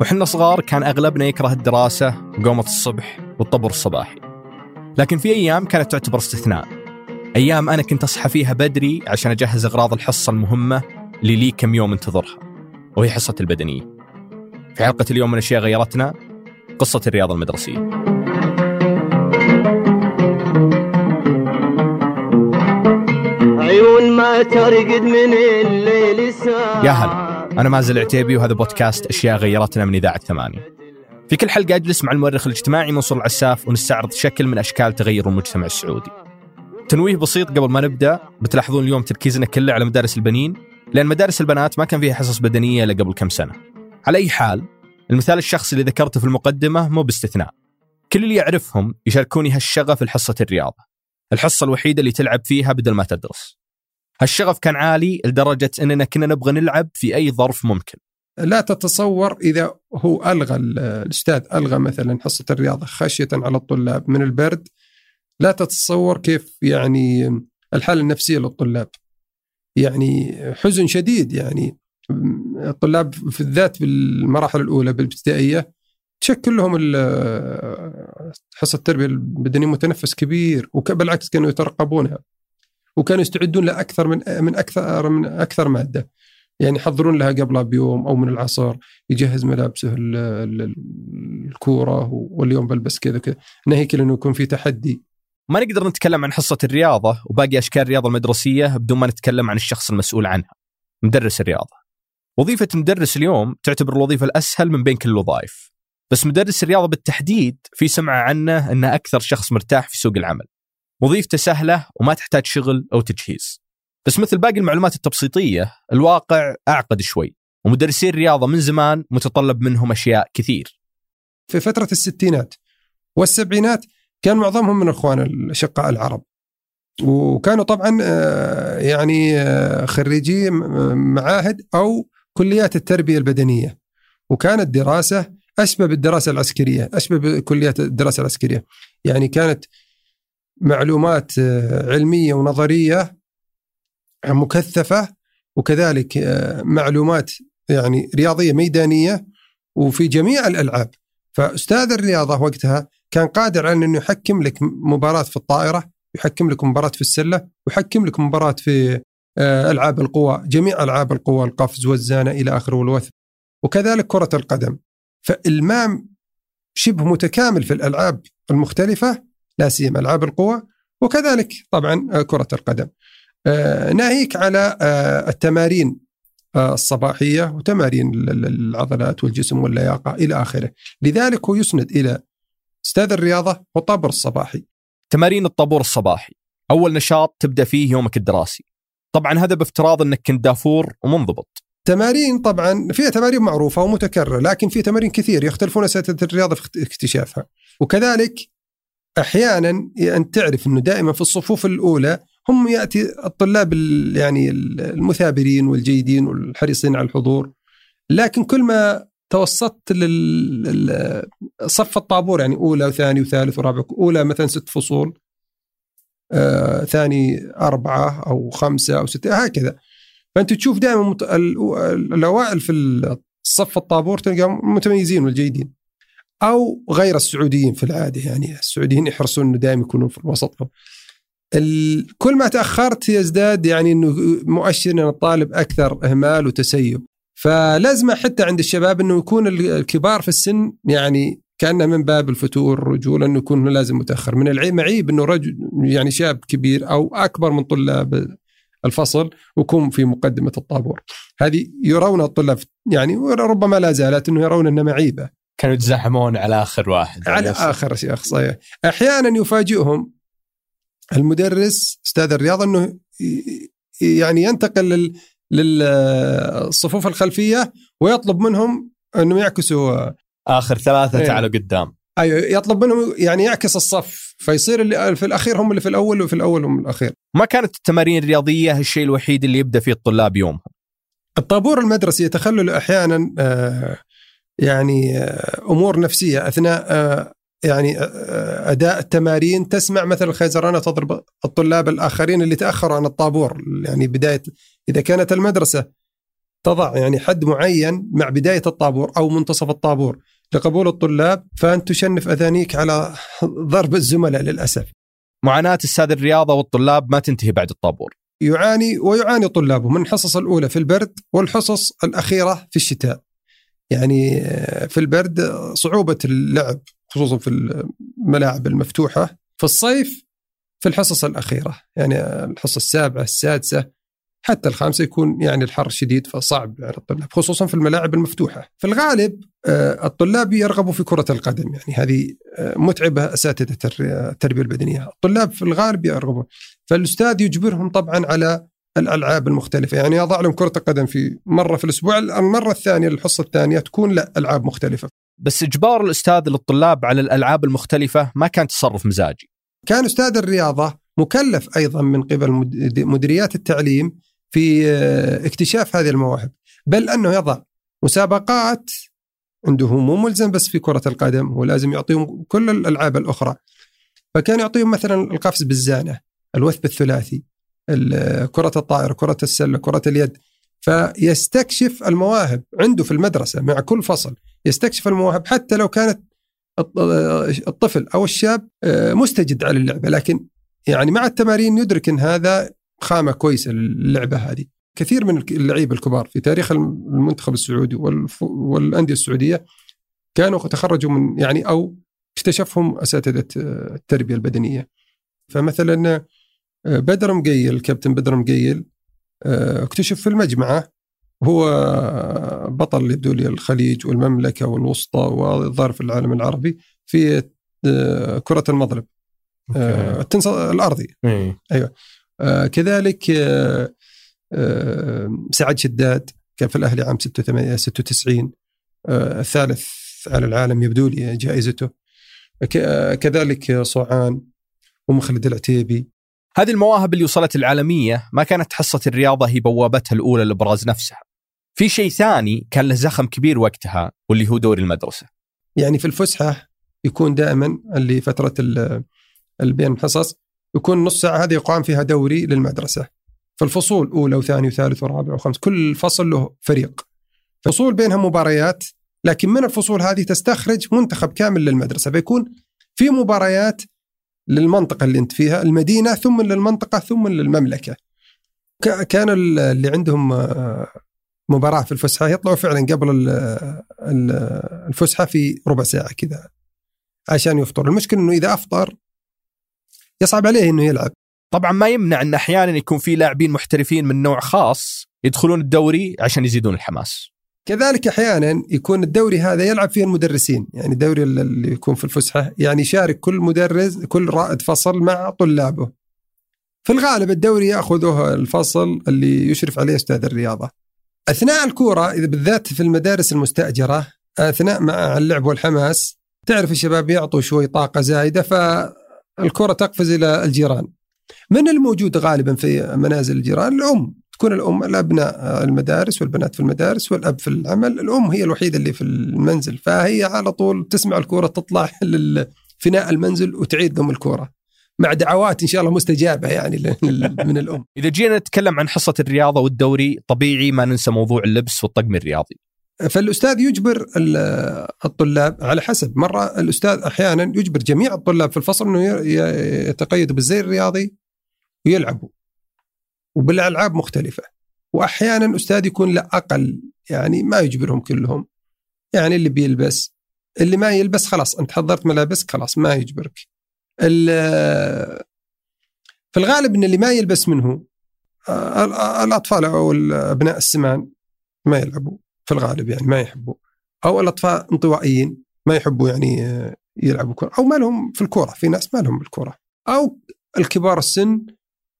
وحنا صغار كان أغلبنا يكره الدراسة وقومة الصبح والطبر الصباحي. لكن في أيام كانت تعتبر استثناء. أيام أنا كنت أصحى فيها بدري عشان أجهز أغراض الحصة المهمة اللي لي كم يوم انتظرها وهي حصة البدنية. في حلقة اليوم من أشياء غيرتنا قصة الرياضة المدرسية. عيون ما ترقد من الليل ساعة يا هلا. أنا مازل عتيبي وهذا بودكاست أشياء غيرتنا من إذاعة ثمانية. في كل حلقة أجلس مع المؤرخ الاجتماعي منصور العساف ونستعرض شكل من أشكال تغير المجتمع السعودي. تنويه بسيط قبل ما نبدأ بتلاحظون اليوم تركيزنا كله على مدارس البنين لأن مدارس البنات ما كان فيها حصص بدنية إلا قبل كم سنة. على أي حال المثال الشخصي اللي ذكرته في المقدمة مو باستثناء. كل اللي يعرفهم يشاركوني هالشغف في حصة الرياضة. الحصة الوحيدة اللي تلعب فيها بدل ما تدرس. هالشغف كان عالي لدرجة أننا كنا نبغى نلعب في أي ظرف ممكن. لا تتصور إذا هو ألغى ال- الأستاذ ألغى مثلا حصة الرياضة خشية على الطلاب من البرد لا تتصور كيف يعني الحالة النفسية للطلاب. يعني حزن شديد يعني الطلاب في الذات بالمراحل الأولى بالابتدائية تشكل لهم حصة التربية البدنيه متنفس كبير وبالعكس كانوا يترقبونها. وكانوا يستعدون لها أكثر من من أكثر من أكثر مادة. يعني يحضرون لها قبلها بيوم أو من العصر يجهز ملابسه ال- ال- الكورة واليوم بلبس كذا كذا ناهيك انه يكون في تحدي. ما نقدر نتكلم عن حصة الرياضة وباقي أشكال الرياضة المدرسية بدون ما نتكلم عن الشخص المسؤول عنها. مدرس الرياضة. وظيفة مدرس اليوم تعتبر الوظيفة الأسهل من بين كل الوظائف بس مدرس الرياضة بالتحديد في سمعة عنه أنه أكثر شخص مرتاح في سوق العمل. وظيفته سهلة وما تحتاج شغل أو تجهيز. بس مثل باقي المعلومات التبسيطية الواقع أعقد شوي ومدرسي الرياضة من زمان متطلب منهم أشياء كثير. في فترة الستينات والسبعينات كان معظمهم من إخوان الأشقاء العرب. وكانوا طبعا آه، يعني آه، خريجي معاهد أو كليات التربية البدنية. وكانت دراسة أشبه بالدراسة العسكرية أشبه بكليات الدراسة العسكرية. يعني كانت معلومات آه، علمية ونظرية مكثفة وكذلك آه، معلومات يعني رياضية ميدانية وفي جميع الألعاب. فأستاذ الرياضة وقتها كان قادر على انه يحكم لك مباراة في الطائرة يحكم لك مباراة في السلة ويحكم لك مباراة في آه، ألعاب القوى جميع ألعاب القوى القفز والزانة إلى آخره والوثب وكذلك كرة القدم. فالمام شبه متكامل في الألعاب المختلفة لا سيما ألعاب القوى وكذلك طبعا كرة القدم. آه، ناهيك على آه، التمارين آه، الصباحية وتمارين ال- ال- العضلات والجسم واللياقة إلى آخره. لذلك هو يسند إلى أستاذ الرياضة وطبر الصباحي. تمارين الطابور الصباحي. أول نشاط تبدأ فيه يومك الدراسي. طبعا هذا بافتراض أنك كنت دافور ومنضبط. تمارين طبعا فيها تمارين معروفة ومتكررة لكن في تمارين كثير يختلفون أساتذة الرياضة في اكتشافها. وكذلك أحيانا انت تعرف إنه دائما في الصفوف الأولى هم يأتي الطلاب ال- يعني المثابرين والجيدين والحريصين على الحضور. لكن كل ما توسطت لصف الطابور يعني أولى وثاني وثالث ورابع أولى مثلا ست فصول آه، ثاني أربعة أو خمسة أو ستة هكذا. فأنت تشوف دائما الأوائل في الصف الطابور تلقاهم متميزين والجيدين. أو غير السعوديين في العادة. يعني السعوديين يحرصون إنه دائما يكونوا في وسطهم. ال... كل ما تأخرت يزداد يعني إنه مؤشر إن الطالب أكثر إهمال وتسيب. فلازمه حتى عند الشباب إنه يكون ال- الكبار في السن يعني كأنه من باب الفتور الرجول إنه يكون لازم متأخر. من العيب معيب إنه رجل يعني شاب كبير أو أكبر من طلاب الفصل ويكون في مقدمة الطابور. هذه يرون الطلاب يعني وربما لا زالت إنه يرون انها معيبة. كانوا يتزاحمون على آخر واحد. على آخر. شيخ صحيح. أحيانا يفاجئهم المدرس أستاذ الرياضة إنه يعني ينتقل لل للصفوف الخلفية ويطلب منهم إنهم يعكسوا. آخر ثلاثة إيه. تعالوا قدام. أيوه يطلب منهم يعني يعكس الصف فيصير اللي في الأخير هم اللي في الأول وفي الأول هم الأخير. ما كانت التمارين الرياضية الشيء الوحيد اللي يبدأ فيه الطلاب يومهم؟ الطابور المدرسي يتخلل أحيانا آه، يعني آه، أمور نفسية أثناء آه، يعني آه، أداء التمارين تسمع مثل الخيزرانه تضرب الطلاب الآخرين اللي تاخروا عن الطابور يعني بداية إذا كانت المدرسة تضع يعني حد معين مع بداية الطابور أو منتصف الطابور لقبول الطلاب فأنت تشنف أذانيك على ضرب الزملاء للأسف. معاناة أستاذ الرياضة والطلاب ما تنتهي بعد الطابور يعاني ويعاني طلابه من الحصص الأولى في البرد والحصص الأخيرة في الشتاء. يعني آه، في البرد صعوبة اللعب خصوصا في الملاعب المفتوحة. في الصيف في الحصص الأخيرة يعني الحصة السابعة السادسة حتى الخامسة يكون يعني الحر شديد فصعب على الطلاب خصوصا في الملاعب المفتوحة. في الغالب آه، الطلاب يرغبوا في كرة القدم يعني هذه آه، متعبة أساتذة التربية البدنية، الطلاب في الغالب يرغبون فالاستاذ يجبرهم طبعا على الألعاب المختلفة يعني يضع لهم كرة القدم في مرة في الأسبوع المرة الثانية الحصة الثانية تكون لا ألعاب مختلفة. بس إجبار الأستاذ للطلاب على الألعاب المختلفة ما كان تصرف مزاجي. كان أستاذ الرياضة مكلف أيضا من قبل مديريات التعليم في آه، اكتشاف هذه المواهب بل أنه يضع مسابقات عنده مو ملزم بس في كرة القدم هو لازم يعطيهم كل الألعاب الأخرى فكان يعطيهم مثلا القفز بالزانة الوثب الثلاثي كرة الطائره كرة السلة كرة اليد. فيستكشف المواهب عنده في المدرسة مع كل فصل. يستكشف المواهب حتى لو كانت الطفل أو الشاب آه، مستجد على اللعبة. لكن يعني مع التمارين يدرك إن هذا خامة كويسة للعبة هذه. كثير من اللعيبة الكبار في تاريخ المنتخب السعودي والأندية السعودية كانوا تخرجوا من يعني أو اكتشفهم أساتذة التربية البدنية. فمثلا آه، بدر مقيل كابتن بدر مقيل آه، اكتشف في المجمعة هو بطل يبدو لي الخليج والمملكة والوسطى وظهر في العالم العربي في آه، كرة المضرب التنس الأرضي. إيه. أيوه. آه كذلك آه آه سعد شداد كان في الأهلي عام 96 آه الثالث على العالم يبدو لي جائزته. كذلك صوعان ومخلد العتيبي هذه المواهب اللي وصلت العالمية ما كانت حصة الرياضة هي بوابتها الأولى لإبراز نفسها. في شيء ثاني كان له زخم كبير وقتها واللي هو دوري المدرسة. يعني في الفسحة يكون دائما اللي فترة اللي بين الحصص يكون نص ساعة هذه يقام فيها دوري للمدرسة. في الفصول أولى وثاني وثالث ورابع وخامس كل فصل له فريق. فصول بينها مباريات لكن من الفصول هذه تستخرج منتخب كامل للمدرسة فيكون في مباريات للمنطقة اللي أنت فيها المدينة ثم للمنطقة ثم للمملكة. كان اللي عندهم آه، مباراة في الفسحة يطلعوا فعلا قبل الفسحة في ربع ساعة كذا عشان يفطر المشكلة إنه إذا أفطر يصعب عليه إنه يلعب. طبعا ما يمنع إن أحيانا يكون في لاعبين محترفين من نوع خاص يدخلون الدوري عشان يزيدون الحماس. كذلك أحيانا يكون الدوري هذا يلعب فيه المدرسين. يعني الدوري اللي يكون في الفسحة يعني يشارك كل مدرس كل رائد فصل مع طلابه. في الغالب الدوري يأخذه الفصل اللي يشرف عليه أستاذ الرياضة. أثناء الكورة إذا بالذات في المدارس المستأجرة أثناء مع اللعب والحماس تعرف الشباب يعطوا شوي طاقة زايدة ف الكرة تقفز إلى الجيران. من الموجود غالبا في منازل الجيران؟ الأم. تكون الأم الأبناء المدارس والبنات في المدارس والأب في العمل الأم هي الوحيدة اللي في المنزل فهي على طول تسمع الكرة تطلع لفناء المنزل وتعيد لهم الكرة مع دعوات إن شاء الله مستجابة يعني من الأم. إذا جينا نتكلم عن حصة الرياضة والدوري طبيعي ما ننسى موضوع اللبس والطقم الرياضي. فالأستاذ يجبر الطلاب على حسب مرة الأستاذ أحيانا يجبر جميع الطلاب في الفصل إنه يتقيدوا بالزي الرياضي ويلعبوا وبالألعاب مختلفة. واحيانا أستاذ يكون لا أقل يعني ما يجبرهم كلهم. يعني اللي بيلبس اللي ما يلبس خلاص أنت حضرت ملابسك خلاص ما يجبرك. في الغالب إن اللي ما يلبس منه الأطفال أو ابناء السمان ما يلعبوا في الغالب يعني ما يحبوا. أو الأطفال انطوائيين ما يحبوا يعني يلعبوا كرة. أو ما لهم في الكورة في ناس ما لهم بالكورة. أو الكبار السن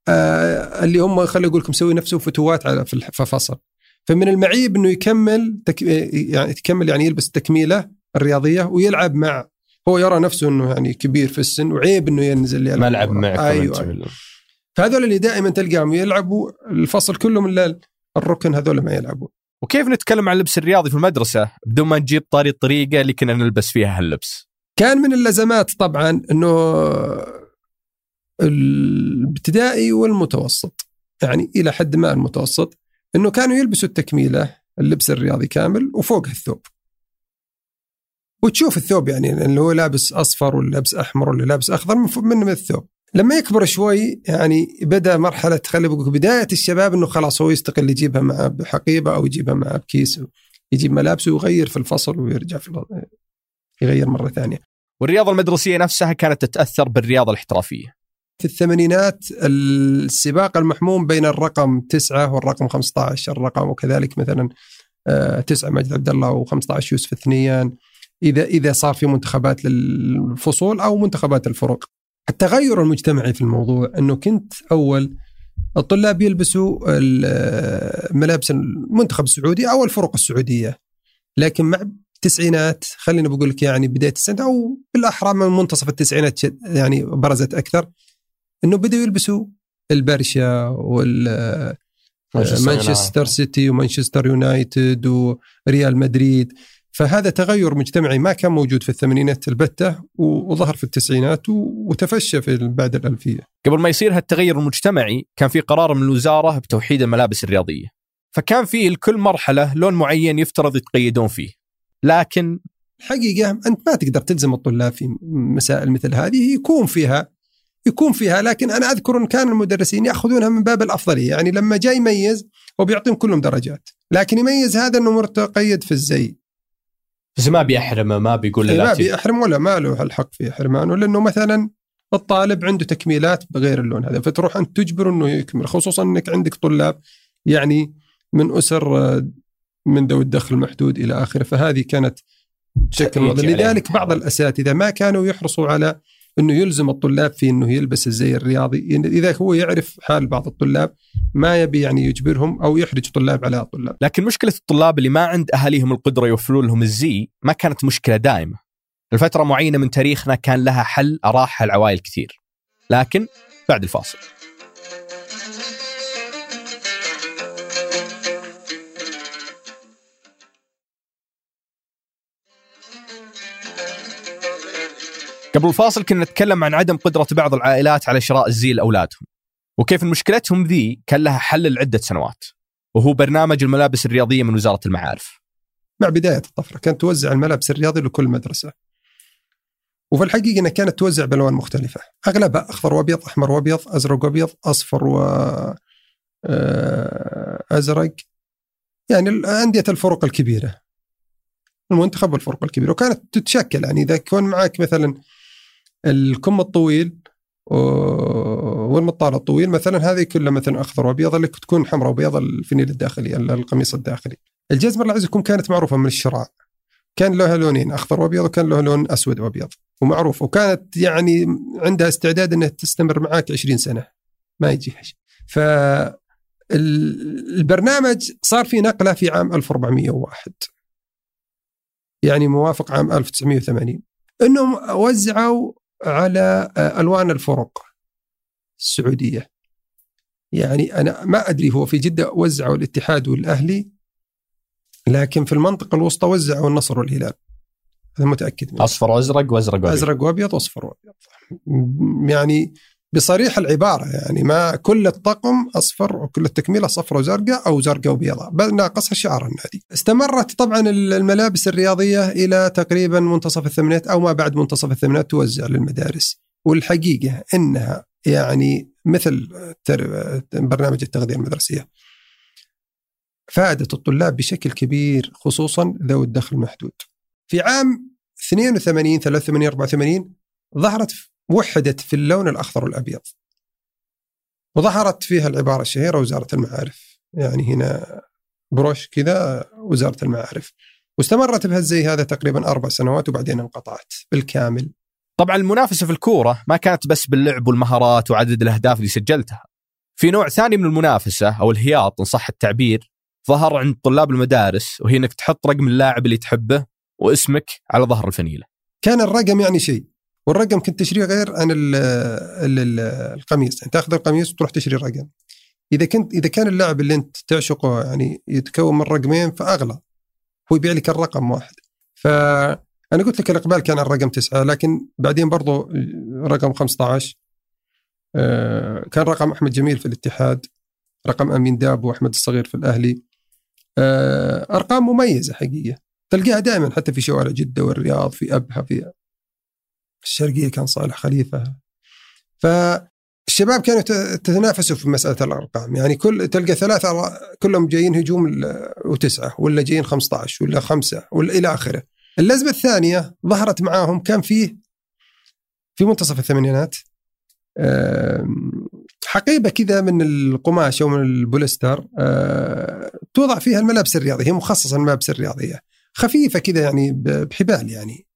آه اللي هم خلي أقول لكم مسوي نفسه فتوات على في فصل. فمن المعيب إنه يكمل تك يعني يكمل يعني يلبس التكميله الرياضية ويلعب مع هو يرى نفسه إنه يعني كبير في السن وعيب إنه ينزل يلعب ما لعب معك أيوه, أيوة. فهذول اللي دائما تلقاهم يلعبوا الفصل كله من الركن هذول ما يلعبوا وكيف نتكلم عن اللبس الرياضي في المدرسة بدون ما نجيب طاري الطريقة اللي كنا نلبس فيها هاللبس؟ كان من اللزمات طبعا إنه الابتدائي والمتوسط. يعني إلى حد ما المتوسط. إنه كانوا يلبسوا التكميلة اللبس الرياضي كامل وفوقها الثوب. وتشوف الثوب يعني اللي هو لابس أصفر ولا لابس أحمر ولا لابس أخضر من من الثوب. لما يكبر شوي يعني بدأ مرحلة خلي بقول بداية الشباب إنه خلاص هو يستقل يجيبها معه بحقيبه أو يجيبها معه بكيس يجيب ملابسه ويغير في الفصل ويرجع في ال- يغير مرة ثانية. والرياضة المدرسية نفسها كانت تتأثر بالرياضة الاحترافية. في الثمانينات السباق المحموم بين الرقم تسعة والرقم 15 الرقم وكذلك مثلا آه، تسعة مجد عبد الله و15 يوسف الثنيان إذا إذا صار في منتخبات للفصول أو منتخبات الفرق. التغير المجتمعي في الموضوع إنه كنت أول الطلاب يلبسوا ال- ملابس المنتخب السعودي أو الفرق السعودية. لكن مع التسعينات خلينا بقول لك يعني بداية السنة أو بالأحرى من منتصف التسعينات يعني برزت أكثر إنه بدأوا يلبسوا البرشا وال مانشستر سيتي ومانشستر يونايتد وريال مدريد. فهذا تغير مجتمعي ما كان موجود في الثمانينات البتة وظهر في التسعينات وتفشى في بعد الألفية. قبل ما يصير هالتغير المجتمعي كان في قرار من الوزارة بتوحيد الملابس الرياضية. فكان فيه لكل مرحلة لون معين يفترض يتقيدون فيه. لكن الحقيقة أنت ما تقدر تلزم الطلاب في مسائل مثل هذه يكون فيها يكون فيها لكن أنا أذكر أن كان المدرسين يأخذونها من باب الأفضلية يعني لما جاء يميز هو بيعطيهم كلهم درجات لكن يميز هذا أنه متقيد في الزي بس ما بيحرمه ما بيقول إيه ما لا تجي. بيحرم ولا ما له الحق في حرمانه لأنه مثلا الطالب عنده تكميلات بغير اللون هذا فتروح أنت تجبره إنه يكمل خصوصا إنك عندك طلاب يعني من أسر من ذوي الدخل المحدود إلى آخره فهذه كانت بشكل واضح عليهم لذلك بعض. الأساتذة ما كانوا يحرصوا على إنه يلزم الطلاب في إنه يلبس الزي الرياضي. يعني إذا هو يعرف حال بعض الطلاب ما يبي يعني يجبرهم أو يحرج طلاب على طلاب لكن مشكلة الطلاب اللي ما عند أهاليهم القدرة يوفرون لهم الزي ما كانت مشكلة دائمة. الفترة معينة من تاريخنا كان لها حل اراحها العوائل كثير. لكن بعد الفاصل. قبل الفاصل كنا نتكلم عن عدم قدرة بعض العائلات على شراء الزي لأولادهم وكيف مشكلتهم ذي كان لها حل لعدة سنوات وهو برنامج الملابس الرياضية من وزارة المعارف مع بداية الطفرة كانت توزع الملابس الرياضي لكل مدرسة. وفي الحقيقة إنها كانت توزع بألوان مختلفة، أغلبها أخضر وأبيض، أحمر وأبيض، أزرق وأبيض، أصفر و آه، أزرق. يعني أندية الفرق الكبيرة. المنتخب والفرق الكبيرة وكانت تتشكل يعني إذا كان معك مثلا الكم الطويل والمطال الطويل مثلا هذه كلها مثلا أخضر وأبيض اللي تكون حمراء وبيض الفنيل الداخلي القميص الداخلي. الجزمة الله يعزكم كانت معروفة من الشراء. كان لها لونين أخضر وأبيض وكان له لون أسود وأبيض ومعروف وكانت يعني عندها استعداد إنها تستمر معك 20 سنة ما شيء ف ال- البرنامج صار في نقلة في عام 1401 يعني موافق عام 1980 إنهم وزعوا على آه، ألوان الفرق السعودية. يعني أنا ما أدري هو في جدة وزعوا الاتحاد والأهلي لكن في المنطقة الوسطى وزعوا النصر والهلال. هذا متأكد منه. أصفر وأزرق وأزرق وأبيض. أزرق وأبيض وأصفر وأبيض. يعني بصريح العبارة يعني ما كل الطقم أصفر وكل التكميله صفراء وزرقاء أو زرقاء وبيضاء بل ناقصها شعار النادي. استمرت طبعا ال- الملابس الرياضية إلى تقريبا منتصف الثمانينات أو ما بعد منتصف الثمانينات توزع للمدارس والحقيقة إنها يعني مثل برنامج التغذية المدرسية فادت الطلاب بشكل كبير خصوصا ذوي الدخل المحدود. في عام 82 83 84 ظهرت وحدت في اللون الأخضر والأبيض. وظهرت فيها العبارة الشهيره وزارة المعارف، يعني هنا بروش كذا وزارة المعارف. واستمرت بهالزي هذا تقريبا أربع سنوات وبعدين انقطعت بالكامل. طبعا المنافسة في الكورة ما كانت بس باللعب والمهارات وعدد الأهداف اللي سجلتها في نوع ثاني من المنافسة أو الهياط إن صح التعبير ظهر عند طلاب المدارس وهي إنك تحط رقم اللاعب اللي تحبه واسمك على ظهر الفنيلة. كان الرقم يعني شيء والرقم كنت تشتريه غير عن ال ال ال القميص. يعني تاخذ القميص وتروح تشتري رقم إذا كنت إذا كان اللاعب اللي أنت تعشقه يعني يتكون من رقمين فأغلى. هو يبيع لك الرقم واحد. فأنا قلت لك الإقبال كان على الرقم تسعة لكن بعدين برضو رقم 15 آه، كان رقم أحمد جميل في الاتحاد رقم أمين داب وأحمد الصغير في الأهلي. آه، أرقام مميزة حقيقيه تلقاها دائما حتى في شوارع جدة والرياض في أبها في الشرقية كان صالح خليفة. فالشباب كانوا تتنافسوا في مسألة الأرقام. يعني كل تلقى ثلاثة كلهم جايين هجوم وتسعة ولا جايين 15 ولا خمسة ولا إلى آخره. اللزمه الثانية ظهرت معاهم كان فيه في منتصف الثمانينات حقيبة كذا من القماش أو من البوليستر آه، توضع فيها الملابس الرياضية. هي مخصصة للملابس الرياضية. خفيفة كذا يعني بحبال يعني.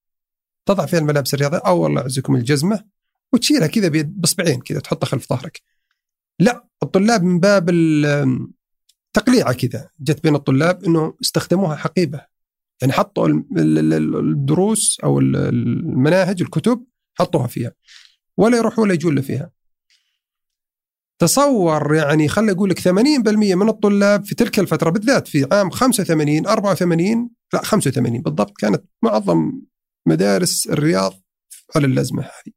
تضع فيها الملابس الرياضية أو الله يعزكم الجزمة وتشيلها كذا باصبعين كذا تحطها خلف ظهرك. لا الطلاب من باب تقليعه كذا جت بين الطلاب إنه استخدموها حقيبة يعني حطوا ال- ال- ال- الدروس أو ال- المناهج الكتب حطوها فيها ولا يروح ولا يجول فيها. تصور يعني خلي أقول لك 80% من الطلاب في تلك الفترة بالذات في عام 85 84 لا 85 بالضبط كانت معظم مدارس الرياض على اللزمة هذه.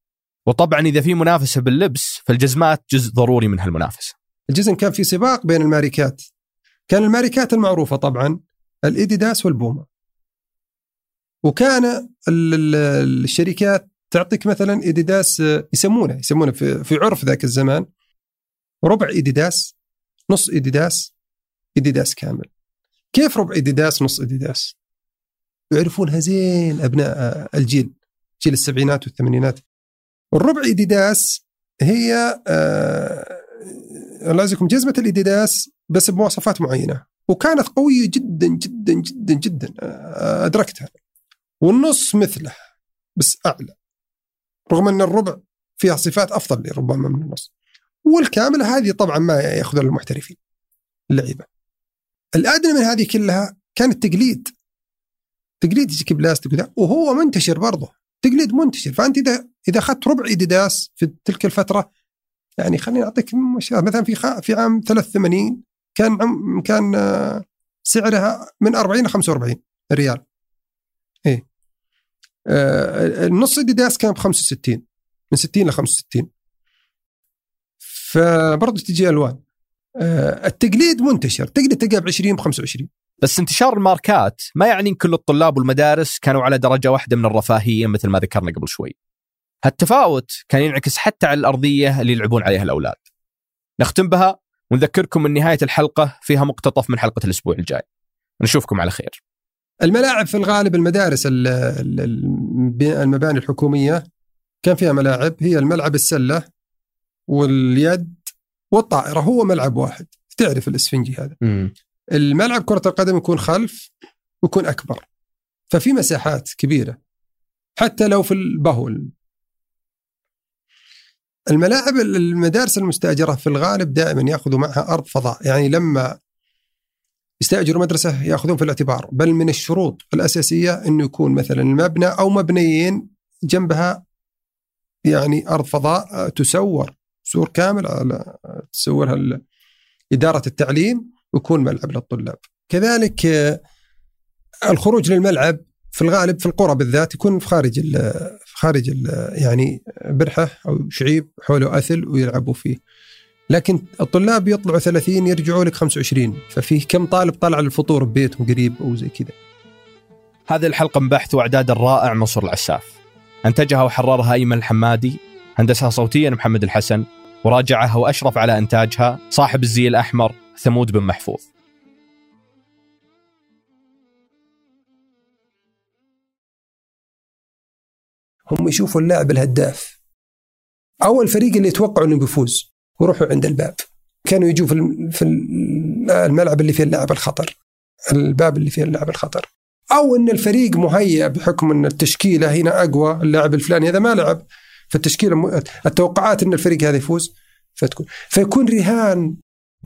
وطبعا إذا في منافسة باللبس فالجزمات جزء ضروري من هالمنافسة الجزم كان في سباق بين الماركات. كان الماركات المعروفة طبعا الإديداس والبوما. وكان ال- ال- الشركات تعطيك مثلا إديداس آه، يسمونه يسمونه في, في عرف ذاك الزمان ربع إديداس نص إديداس إديداس كامل. كيف ربع إديداس نص إديداس؟ يعرفونها زين أبناء الجيل جيل السبعينات والثمانينات. الربع إديداس هي آه الله يعزكم جزمة الإديداس بس بمواصفات معينة وكانت قوية جدا جدا جدا جدا آه أدركتها. والنص مثله بس أعلى رغم أن الربع فيها صفات أفضل ربما من النص. والكامله هذه طبعا ما يأخذها المحترفين اللعيبة. الأدنى من هذه كلها كان التقليد. تقليد يجيك بلاستيك وهو منتشر برضه. تقليد منتشر. فأنت إذا إذا أخذت ربع إديداس في تلك الفترة يعني خليني أعطيك مثلا في خ... في عام 83 كان عم... كان آه، سعرها من 40 ل 45 ريال. آه، النص إديداس كان ب 65 من 60 ل 65 فبرضه تجي ألوان. آه، التقليد منتشر. تقدر تلقاه ب 20 ب 25 بس انتشار الماركات ما يعني إن كل الطلاب والمدارس كانوا على درجة واحدة من الرفاهية مثل ما ذكرنا قبل شوي. هالتفاوت كان ينعكس حتى على الأرضية اللي يلعبون عليها الأولاد. نختم بها ونذكركم من نهاية الحلقة فيها مقتطف من حلقة الأسبوع الجاي. نشوفكم على خير. الملاعب في الغالب المدارس ال- ال- ال- المباني الحكومية كان فيها ملاعب هي الملعب السلة واليد والطائرة هو ملعب واحد تعرف الإسفنجي هذا الملعب كرة القدم يكون خلف ويكون أكبر. ففي مساحات كبيرة. حتى لو في البهول. الملاعب المدارس المستأجرة في الغالب دائما يأخذوا معها أرض فضاء. يعني لما يستأجروا مدرسة يأخذون في الاعتبار. بل من الشروط الأساسية إنه يكون مثلا المبنى أو مبنيين جنبها يعني أرض فضاء تسور. سور كامل تسورها إدارة التعليم. ويكون ملعب للطلاب. كذلك آه، الخروج للملعب في الغالب في القرى بالذات يكون في خارج ال في خارج ال يعني برحة أو شعيب حوله أثل ويلعبوا فيه. لكن الطلاب يطلعوا 30 يرجعوا لك 25 ففيه كم طالب طلع للفطور ببيتهم قريب أو زي كذا. هذه الحلقة من بحث وإعداد الرائع منصور العساف. أنتجها وحررها أيمن الحمادي، هندسها صوتيا محمد الحسن، وراجعها وأشرف على إنتاجها صاحب الزي الأحمر ثمود بن محفوظ. هم يشوفوا اللاعب الهداف. أو الفريق اللي يتوقعوا إنه بيفوز ويروحوا عند الباب. كانوا يجوا في في ال- الملعب اللي فيه اللاعب الخطر. الباب اللي فيه اللاعب الخطر. أو إن الفريق مهيأ بحكم إن التشكيلة هنا أقوى اللاعب الفلاني هذا ما لعب. فالتشكيلة التوقعات إن الفريق هذا يفوز فتكون. فيكون رهان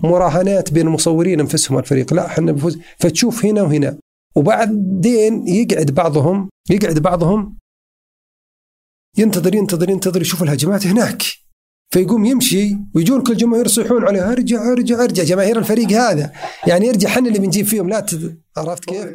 مراهنات بين المصورين أنفسهم الفريق لا إحنا بنفوز. فتشوف هنا وهنا. وبعدين يقعد بعضهم يقعد بعضهم. ينتظر ينتظر ينتظر يشوف الهجمات هناك. فيقوم يمشي ويجون كل جماهير يصيحون عليه. أرجع أرجع أرجع. جماهير الفريق هذا. يعني ارجع حنا اللي بنجيب فيهم. لا. عرفت كيف؟